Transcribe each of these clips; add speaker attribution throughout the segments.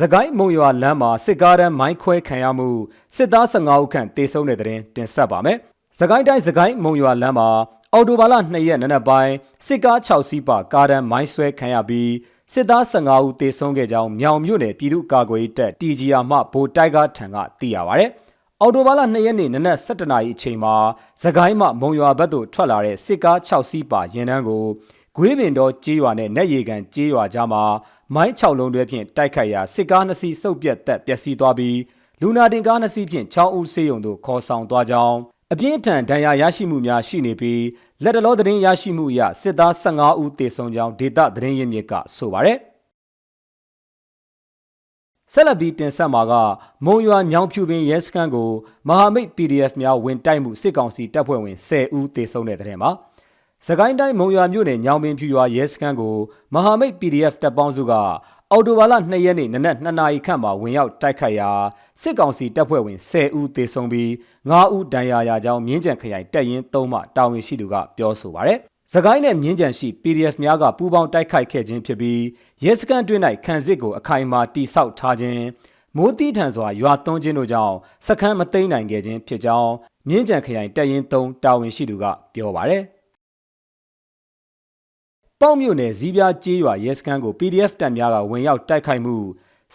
Speaker 1: သကိုင်းမုံရွာလမ်းမှာစစ်ကားတန်းမိုင်းခွဲခံရမှုစစ်သား15ဦးခန့်တေဆုံးတဲ့တဲ့တင်တင်ဆက်ပါမယ်။သကိုင်းတိုင်းသကိုင်းမုံရွာလမ်းမှာအော်တိုဘာလ2ရက်နနက်ပိုင်းစစ်ကား6စီးပါကားတန်းမိုင်းဆွဲခံရပြီးစစ်သား15ဦးတေဆုံးခဲ့ကြောင်းမြောင်မြို့နယ်ပြည်သူ့ကာကွယ်ရေးတပ် TGR မှဗိုလ်တိုက်ကားထံကသိရပါဗျ။အော်တိုဘာလ2ရက်နေ့နနက်7:00နာရီအချိန်မှာသကိုင်းမှမုံရွာဘက်သို့ထွက်လာတဲ့စစ်ကား6စီးပါရင်နှန်းကိုဂွေးပင်တော်ကြေးရွာနဲ့နက်ရီကန်ကြေးရွာကြားမှာ မိုင်း6လုံးတွဲဖြင့်တိုက်ခိုက်ရာစစ်ကား2စီးစုပ်ပြတ်သက်ပျက်စီးသွားပြီးလူနာတင်ကား2စီးဖြင့်6ဦးဆေးရုံသို့ခေါ်ဆောင်သွားကြောင်းအပြင်းထန်ဒဏ်ရာရရှိမှုများရှိနေပြီးလက်တလောသတင်းရရှိမှုအရစစ်သား15ဦးသေဆုံးကြောင်းဒေသသတင်းရင်းမြစ်ကဆိုပါတယ်ဆက်လက်ပြီးတင်ဆက်မှာကမုံရွာညောင်ဖြူပင်ရဲစခန်းကိုမဟာမိတ် PDF များဝင်တိုက်မှုစစ်ကောင်စီတပ်ဖွဲ့ဝင်10ဦးသေဆုံးတဲ့တဲ့မှာ စကိုင်းတိုင်းမုံရွာမြို့နယ်ညောင်ပင်ဖြူရွာရဲစခန်းကိုမဟာမိတ် PDF တပ်ပေါင်းစုကအော်တိုဘာလ2ရက်နေ့နနက်2နာရီခန့်မှာဝင်ရောက်တိုက်ခိုက်ရာစစ်ကောင်စီတပ်ဖွဲ့ဝင်10ဦးသေဆုံးပြီး9ဦးဒဏ်ရာရကြောင်းမြင်းကြံခရိုင်တပ်ရင်း3မှတာဝန်ရှိသူကပြောဆိုပါရယ်။စကိုင်းနဲ့မြင်းကြံရှိ PDF များကပူးပေါင်းတိုက်ခိုက်ခဲ့ခြင်းဖြစ်ပြီးရဲစခန်းတွင်း၌ခံစစ်ကိုအခိုင်အမာတိဆောက်ထားခြင်းမိုးတီးထန်စွာရွာသွန်းခြင်းတို့ကြောင့်စခန်းမသိမ်းနိုင်ခဲ့ခြင်းဖြစ်ကြောင်းမြင်းကြံခရိုင်တပ်ရင်း3တာဝန်ရှိသူကပြောပါရယ်။ ပေါ့မြို့နယ်ဇီးပြားကျေးရွာရဲစခန်းကို PDF တပ်များကဝင်ရောက်တိုက်ခိုက်မှု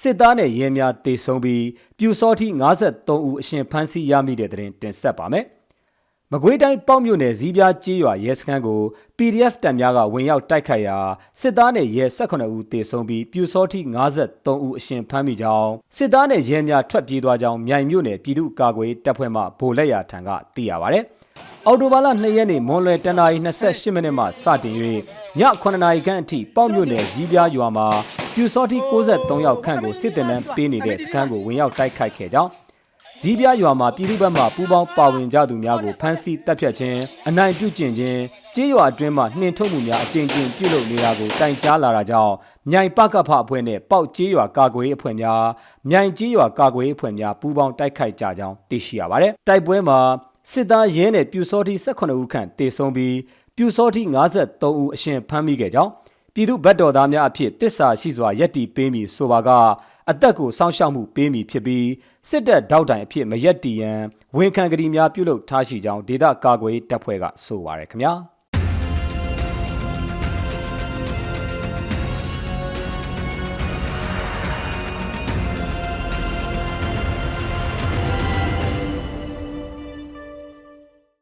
Speaker 1: စစ်သားနဲ့ရဲများတေဆုံးပြီးပြူစောတိ53ဦးအရှင်ဖမ်းဆီးရမိတဲ့တဲ့တင်တင်ဆက်ပါမယ်။မကွေးတိုင်းပေါ့မြို့နယ်ဇီးပြားကျေးရွာရဲစခန်းကို PDF တပ်များကဝင်ရောက်တိုက်ခိုက်ရာစစ်သားနဲ့ရဲ18ဦးတေဆုံးပြီးပြူစောတိ53ဦးအရှင်ဖမ်းမိကြောင်းစစ်သားနဲ့ရဲများထွက်ပြေးသွားကြောင်းမြိုင်မြို့နယ်ပြည်သူ့ကာကွယ်တပ်ဖွဲ့မှဗိုလ်လက်ရာထံကသိရပါဗျ။ အော်တိုဘာလ2ရက်နေ့မွန်လွယ်တန်တာရီ28မိနစ်မှစတင်၍ည9နာရီခန့်အထိပေါ့မြို့နယ်ဇီးပြားရွာမှာပြူစောတိ63ယောက်ခန့်ကိုစစ်တပ်နှံပေးနေတဲ့စခန်းကိုဝင်ရောက်တိုက်ခိုက်ခဲ့ကြောင်းဇီးပြားရွာမှာပြည်သူ့ဘက်မှပူးပေါင်းပါဝင်ကြသူများကိုဖမ်းဆီးတပ်ဖြတ်ခြင်းအနိုင်ပြုကျင့်ခြင်းကြေးရွာအတွင်းမှနှင်ထုတ်မှုများအကြိမ်ကြိမ်ပြုလုပ်နေတာကိုတိုင်ကြားလာတာကြောင့်မြိုင်ပကဖအဖွဲ့နဲ့ပေါက်ကြေးရွာကာကွယ်ရေးအဖွဲ့များမြိုင်ကြေးရွာကာကွယ်ရေးအဖွဲ့များပူးပေါင်းတိုက်ခိုက်ကြကြောင်းသိရှိရပါတယ်တိုက်ပွဲမှာ စစ်သားရဲနဲ့ပြူစောတိ18ဦးခန့်တေဆုံးပြီးပြူစောတိ53ဦးအရှင်ဖမ်းမိခဲ့ကြောင်းပြည်သူ့ဗတ်တော်သားများအဖြစ်တစ္ဆာရှိစွာယက်တီပေးမည်ဆိုပါကအသက်ကိုစောင့်ရှောက်မှုပေးမည်ဖြစ်ပြီးစစ်တပ်တောက်တိုင်အဖြစ်မရက်တီရန်ဝန်ခံကတိများပြုလုပ်ထားရှိကြောင်းဒေသကာကွယ်တပ်ဖွဲ့ကဆိုပါရယ်ခင်ဗျာ။